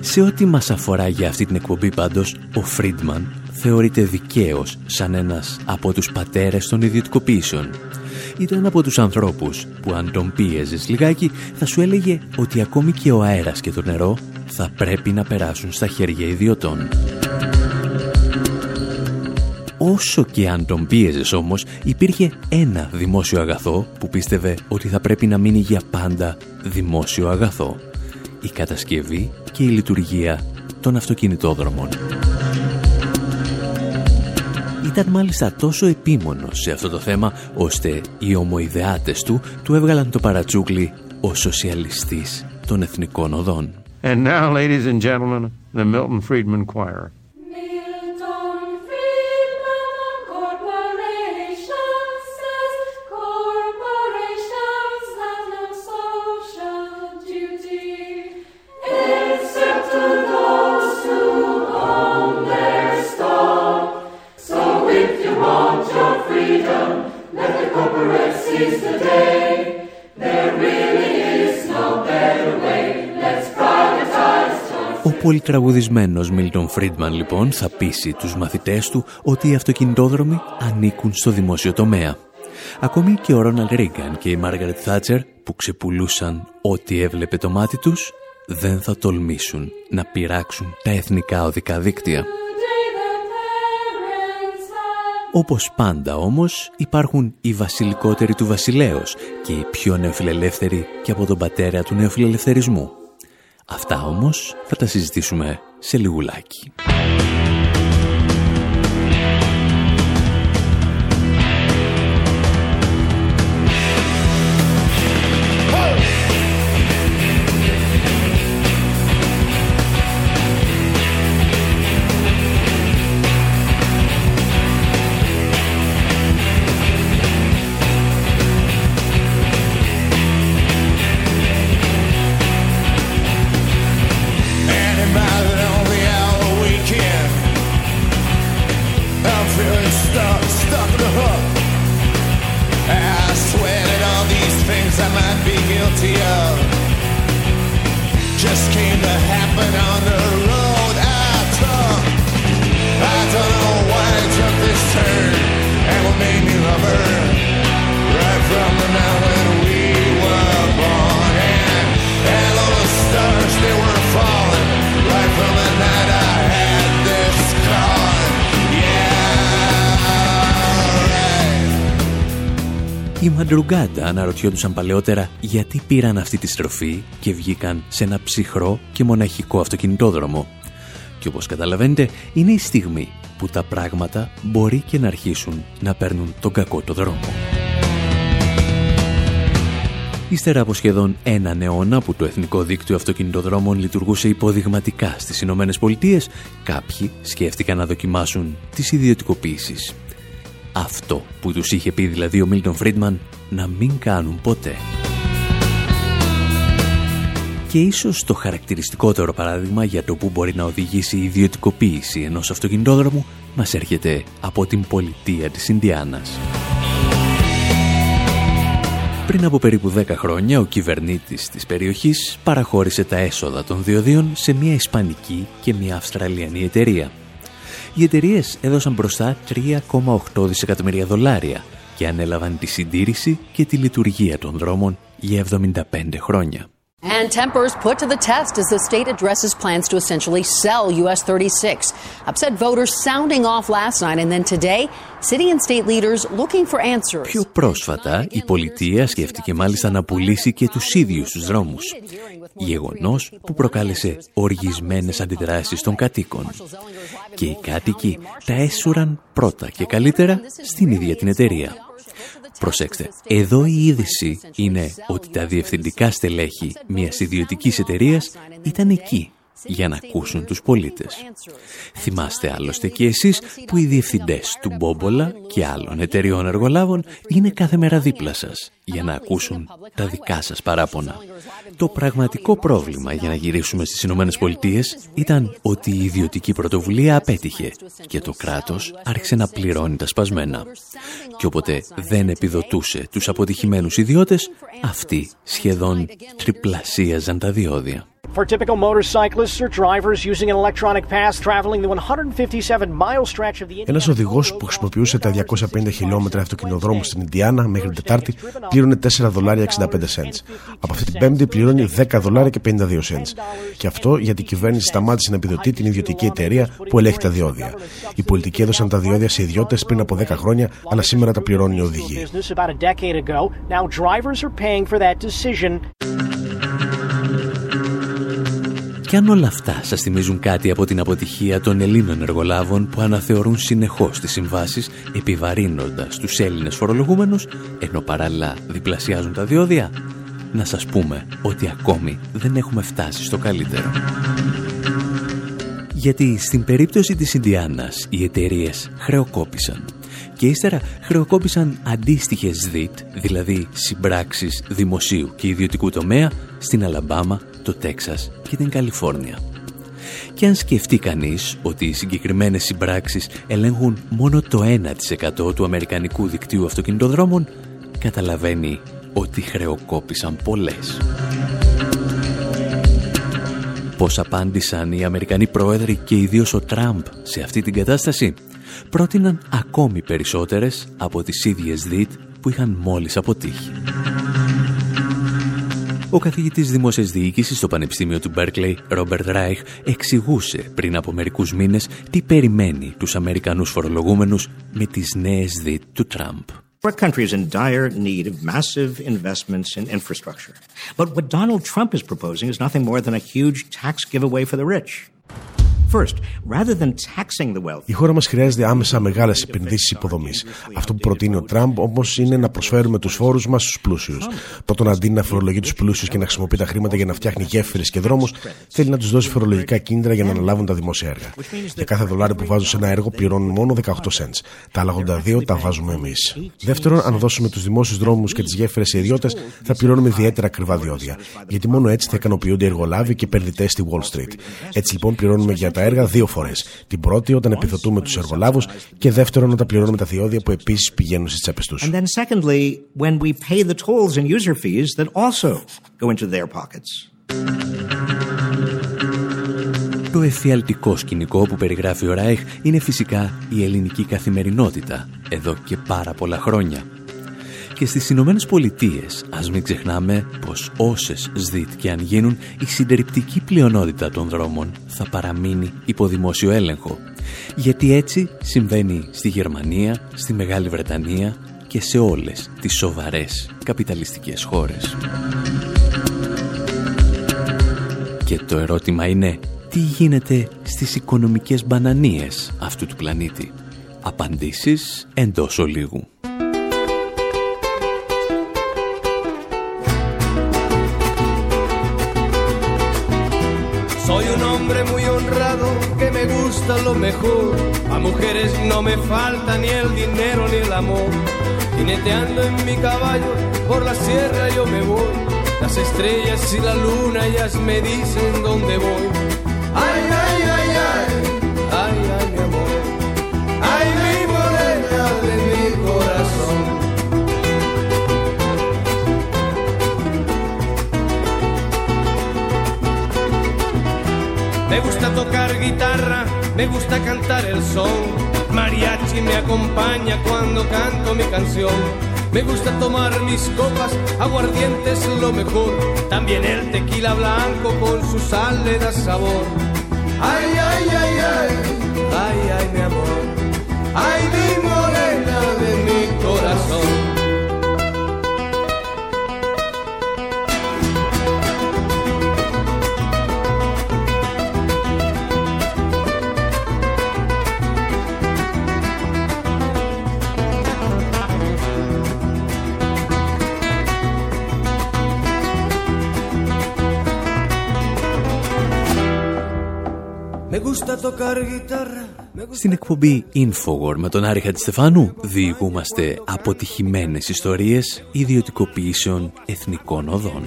Σε ό,τι μας αφορά για αυτή την εκπομπή πάντως, ο Φρίντμαν θεωρείται δικαίως σαν ένας από τους πατέρες των ιδιωτικοποίησεων. Ήταν από τους ανθρώπους που αν τον πίεζες λιγάκι θα σου έλεγε ότι ακόμη και ο αέρας και το νερό θα πρέπει να περάσουν στα χέρια ιδιωτών. Όσο και αν τον πίεζες όμως, υπήρχε ένα δημόσιο αγαθό που πίστευε ότι θα πρέπει να μείνει για πάντα δημόσιο αγαθό. Η κατασκευή και η λειτουργία των αυτοκινητόδρομων. Ήταν μάλιστα τόσο επίμονος σε αυτό το θέμα, ώστε οι ομοειδεάτες του του έβγαλαν το παρατσούκλι ο σοσιαλιστής των εθνικών οδών. And now, ladies and gentlemen, the Milton Friedman Choir. Πολυτραγουδισμένος Μίλτον Φρίντμαν λοιπόν θα πείσει τους μαθητές του ότι οι αυτοκινητόδρομοι ανήκουν στο δημόσιο τομέα. Ακόμη και ο Ρόναλ Ρίγκαν και η Μάργαρετ Θάτσερ που ξεπουλούσαν ό,τι έβλεπε το μάτι τους δεν θα τολμήσουν να πειράξουν τα εθνικά οδικά δίκτυα. Όπως πάντα όμως υπάρχουν οι βασιλικότεροι του βασιλέως και οι πιο νεοφιλελεύθεροι και από τον πατέρα του νεοφιλελευθερισμού. Αυτά όμως θα τα συζητήσουμε σε λιγουλάκι. Αναρωτιόντουσαν παλαιότερα γιατί πήραν αυτή τη στροφή και βγήκαν σε ένα ψυχρό και μοναχικό αυτοκινητόδρομο. Και όπως καταλαβαίνετε, είναι η στιγμή που τα πράγματα μπορεί και να αρχίσουν να παίρνουν τον κακό το δρόμο. Ύστερα από σχεδόν έναν αιώνα που το Εθνικό Δίκτυο Αυτοκινητοδρόμων λειτουργούσε υποδειγματικά στις Ηνωμένες Πολιτείες, κάποιοι σκέφτηκαν να δοκιμάσουν τις ιδιωτικοποίησεις αυτό που τους είχε πει δηλαδή ο Μίλτον Φρίντμαν να μην κάνουν ποτέ. Και ίσως το χαρακτηριστικότερο παράδειγμα για το που μπορεί να οδηγήσει η ιδιωτικοποίηση ενός αυτοκινητόδρομου μας έρχεται από την πολιτεία της Ινδιάνας. Πριν από περίπου 10 χρόνια, ο κυβερνήτης της περιοχής παραχώρησε τα έσοδα των διοδίων σε μια Ισπανική και μια Αυστραλιανή εταιρεία οι εταιρείες έδωσαν μπροστά 3,8 δισεκατομμύρια δολάρια και ανέλαβαν τη συντήρηση και τη λειτουργία των δρόμων για 75 χρόνια.
And tempers put to the test as the state addresses plans to essentially sell US 36. Upset voters sounding off last night and then today, city and state leaders looking for answers.
Πιο πρόσφατα, η πολιτεία σκέφτηκε μάλιστα να πουλήσει και τους ίδιους τους δρόμους. Γεγονός που προκάλεσε οργισμένες αντιδράσεις των κατοίκων. Και οι κάτοικοι τα έσουραν πρώτα και καλύτερα στην ίδια την εταιρεία. Προσέξτε, εδώ η είδηση είναι ότι τα διευθυντικά στελέχη μιας ιδιωτικής εταιρείας ήταν εκεί για να ακούσουν τους πολίτες. Θυμάστε άλλωστε και εσείς που οι διευθυντές του Μπόμπολα και άλλων εταιριών εργολάβων είναι κάθε μέρα δίπλα σας για να ακούσουν τα δικά σας παράπονα. Το πραγματικό πρόβλημα για να γυρίσουμε στις Ηνωμένες Πολιτείες ήταν ότι η ιδιωτική πρωτοβουλία απέτυχε και το κράτος άρχισε να πληρώνει τα σπασμένα. Και όποτε δεν επιδοτούσε τους αποτυχημένους ιδιώτες, αυτοί σχεδόν τριπλασίαζαν τα διόδια. For typical motorcyclists or drivers using an electronic pass traveling the 157 mile stretch of the Ένας οδηγός που χρησιμοποιούσε τα 250 χιλιόμετρα αυτοκινοδρόμου στην Ινδιάνα μέχρι την Τετάρτη πλήρωνε 4 δολάρια 65 cents. Από αυτή την Πέμπτη πληρώνει 10 δολάρια και 52 cents. Και αυτό γιατί η κυβέρνηση σταμάτησε να επιδοτεί την ιδιωτική εταιρεία που ελέγχει τα διόδια. Οι πολιτικοί έδωσαν τα διόδια σε ιδιώτες πριν από 10 χρόνια, αλλά σήμερα τα πληρώνουν οι οδηγοί. Και αν όλα αυτά σας θυμίζουν κάτι από την αποτυχία των Ελλήνων εργολάβων που αναθεωρούν συνεχώς τις συμβάσεις επιβαρύνοντας τους Έλληνες φορολογούμενους ενώ παράλληλα διπλασιάζουν τα διόδια, να σας πούμε ότι ακόμη δεν έχουμε φτάσει στο καλύτερο. Γιατί στην περίπτωση της Ινδιάνας οι εταιρείες χρεοκόπησαν και ύστερα χρεοκόπησαν αντίστοιχες ΔΙΤ, δηλαδή συμπράξεις δημοσίου και ιδιωτικού τομέα, στην Αλαμπάμα, το Τέξας και την Καλιφόρνια. Και αν σκεφτεί κανείς ότι οι συγκεκριμένες συμπράξεις ελέγχουν μόνο το 1% του αμερικανικού δικτύου αυτοκινητοδρόμων, καταλαβαίνει ότι χρεοκόπησαν πολλές. Πώς απάντησαν οι Αμερικανοί πρόεδροι και ιδίως ο Τραμπ σε αυτή την κατάσταση; Πρότειναν ακόμη περισσότερες από τις ίδιες ΔΙΤ που είχαν μόλις αποτύχει. Ο καθηγητής δημόσιας διοίκησης στο Πανεπιστήμιο του Μπέρκλεϊ, Ρόμπερτ Ράιχ, εξηγούσε πριν από μερικούς μήνες τι περιμένει τους Αμερικανούς φορολογούμενους με τις νέες ΔΙΤ του Τραμπ.
Our country is in dire need of massive investments in infrastructure. But what Donald Trump is proposing is nothing more than a huge tax giveaway for the rich.
Η χώρα μας χρειάζεται άμεσα μεγάλες επενδύσεις υποδομής. Αυτό που προτείνει ο Τραμπ όμως είναι να προσφέρουμε τους φόρους μας στους πλούσιους. Πρώτον, αντί να φορολογεί τους πλούσιους και να χρησιμοποιεί τα χρήματα για να φτιάχνει γέφυρες και δρόμους, θέλει να τους δώσει φορολογικά κίνητρα για να αναλάβουν τα δημόσια έργα. Για κάθε δολάριο που βάζουν σε ένα έργο πληρώνουν μόνο 18 cents. Τα άλλα 82 τα βάζουμε εμείς. Δεύτερον, αν δώσουμε τους δημόσιους δρόμους και τις γέφυρες σε ιδιώτες, θα πληρώνουμε ιδιαίτερα ακριβά διόδια. Γιατί μόνο έτσι θα ικανοποιούνται οι εργολάβοι και επενδυτές στη Wall Street. Έτσι λοιπόν πληρώνουμε για τα τα έργα δύο φορές. Την πρώτη όταν επιδοτούμε τους εργολάβους και δεύτερον όταν πληρώνουμε τα διόδια που επίσης πηγαίνουν στις τσέπες τους.
And then secondly, when we pay the tolls and user fees that also go into their pockets.
Το εφιαλτικό σκηνικό που περιγράφει ο Ράιχ είναι φυσικά η ελληνική καθημερινότητα εδώ και πάρα πολλά χρόνια. Και στις Ηνωμένες Πολιτείες, ας μην ξεχνάμε πως όσες ΣΔΙΤ και αν γίνουν, η συντριπτική πλειονότητα των δρόμων θα παραμείνει υπό δημόσιο έλεγχο. Γιατί έτσι συμβαίνει στη Γερμανία, στη Μεγάλη Βρετανία και σε όλες τις σοβαρές καπιταλιστικές χώρες. Και το ερώτημα είναι, τι γίνεται στις οικονομικές μπανανίες αυτού του πλανήτη; Απαντήσεις εντός ολίγου.
Estrellas y la luna ellas me dicen dónde voy. Ay, ay, ay, ay, ay, ay, mi amor. Ay, mi morena de mi corazón. Me gusta tocar guitarra, me gusta cantar el son. Mariachi me acompaña cuando canto mi canción. Me gusta tomar mis copas, aguardiente es lo mejor. También el tequila blanco con su sal le da sabor. Ay, ay, ay, ay, ay, ay, mi amor. Ay, mi morena de mi corazón.
Στην εκπομπή Infowar με τον Άρη Χατζηστεφάνου διηγούμαστε αποτυχημένες ιστορίες ιδιωτικοποιήσεων εθνικών οδών.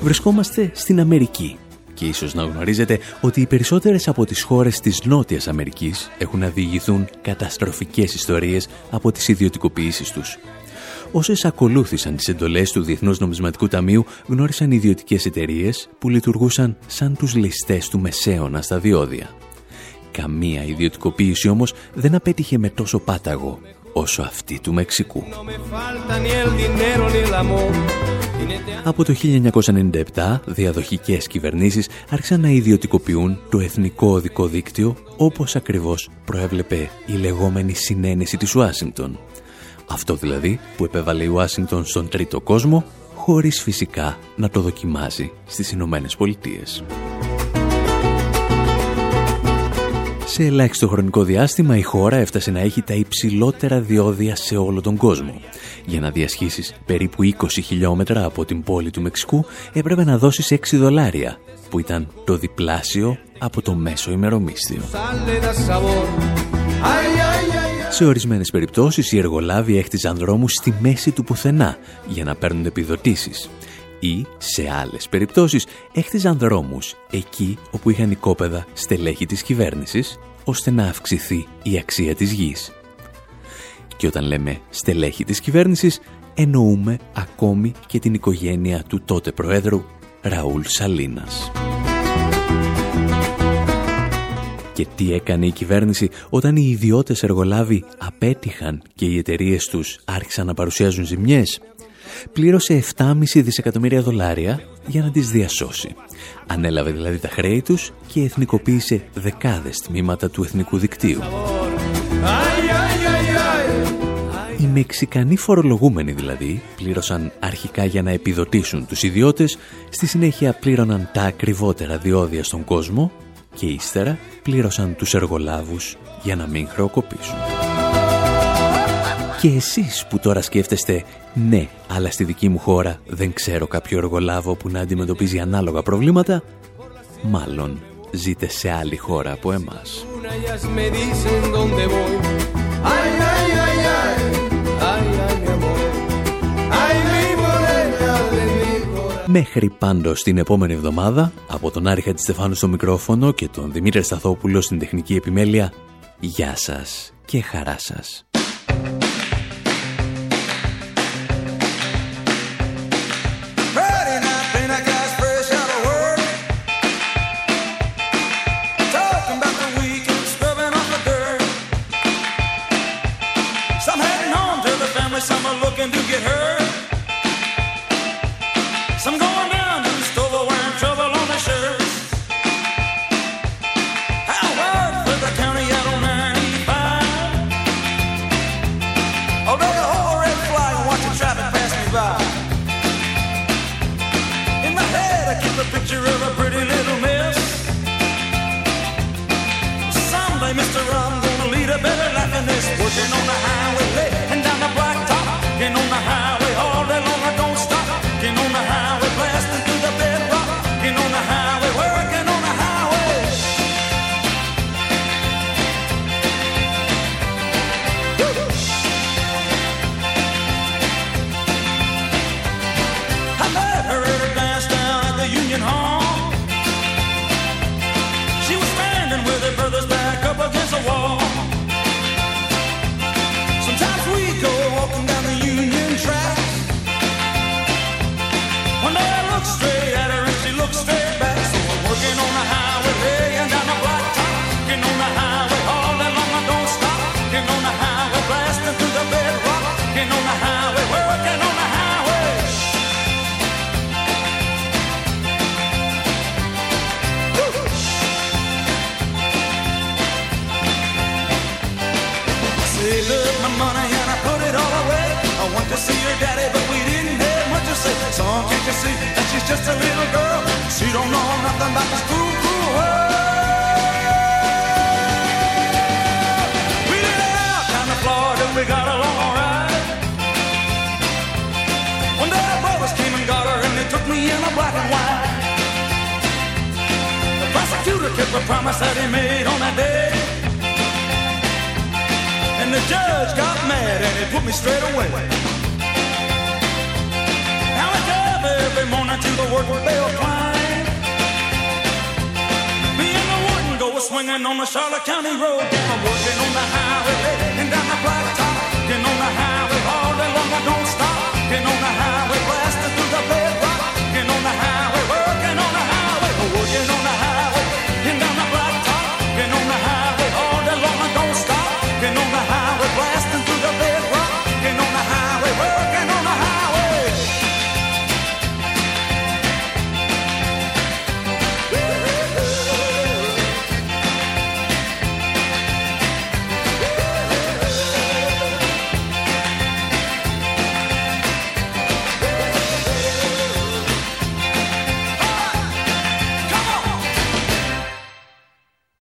Βρισκόμαστε στην Αμερική και ίσως να γνωρίζετε ότι οι περισσότερες από τις χώρες της Νότιας Αμερικής έχουν να διηγηθούν καταστροφικές ιστορίες από τις ιδιωτικοποιήσεις τους. Όσες ακολούθησαν τις εντολές του Διεθνούς Νομισματικού Ταμείου γνώρισαν ιδιωτικές εταιρείες που λειτουργούσαν σαν τους ληστές του μεσαίωνα στα διόδια. Καμία ιδιωτικοποίηση όμως δεν απέτυχε με τόσο πάταγο όσο αυτή του Μεξικού. Από το 1997, διαδοχικές κυβερνήσεις άρχισαν να ιδιωτικοποιούν το εθνικό οδικό δίκτυο όπως ακριβώς προέβλεπε η λεγόμενη συνένεση της Ουάσιγκτον. Αυτό δηλαδή που επέβαλε η Ουάσιγκτον στον τρίτο κόσμο, χωρίς φυσικά να το δοκιμάζει στις Ηνωμένες Πολιτείες. Σε ελάχιστο χρονικό διάστημα η χώρα έφτασε να έχει τα υψηλότερα διόδια σε όλο τον κόσμο. Για να διασχίσεις περίπου 20 χιλιόμετρα από την πόλη του Μεξικού έπρεπε να δώσεις 6 δολάρια, που ήταν το διπλάσιο από το μέσο ημερομίσθιο. Σε ορισμένες περιπτώσεις οι εργολάβοι έχτιζαν δρόμους στη μέση του πουθενά για να παίρνουν επιδοτήσεις ή σε άλλες περιπτώσεις έχτιζαν δρόμους εκεί όπου είχαν οικόπεδα στελέχη της κυβέρνησης ώστε να αυξηθεί η αξία της γης. Και όταν λέμε στελέχη της κυβέρνησης, εννοούμε ακόμη και την οικογένεια του τότε Προέδρου Ραούλ Σαλίνας. Και τι έκανε η κυβέρνηση όταν οι ιδιώτες εργολάβοι απέτυχαν και οι εταιρείες τους άρχισαν να παρουσιάζουν ζημιές; Πλήρωσε 7,5 δισεκατομμύρια δολάρια για να τις διασώσει. Ανέλαβε δηλαδή τα χρέη τους και εθνικοποίησε δεκάδες τμήματα του εθνικού δικτύου. Οι Μεξικανοί φορολογούμενοι δηλαδή πλήρωσαν αρχικά για να επιδοτήσουν τους ιδιώτες, στη συνέχεια πλήρωναν τα ακριβότερα διόδια στον κόσμο και ύστερα πλήρωσαν τους εργολάβους για να μην χρεοκοπήσουν. Και εσείς που τώρα σκέφτεστε «Ναι, αλλά στη δική μου χώρα δεν ξέρω κάποιο εργολάβο που να αντιμετωπίζει ανάλογα προβλήματα», μάλλον ζείτε σε άλλη χώρα από εμάς. Μέχρι πάντως την επόμενη εβδομάδα, από τον Άρη Στεφάνου στο μικρόφωνο και τον Δημήτρη Σταθόπουλο στην τεχνική επιμέλεια, γεια σας και χαρά σας.
Oh, can't you see that she's just a little girl? She don't know nothing about this cool, cool world. We did it out down the Florida, we got along alright. One day our brothers came and got her, and they took me in a black and white. The prosecutor kept the promise that he made on that day. And the judge got mad and he put me straight away. every morning to the work bell climb. Me and the warden go a swinging on the Charlotte County Road. I'm working on the highway and down the blacktop. Getting on the highway all day long, I don't stop. Getting on the highway blasting.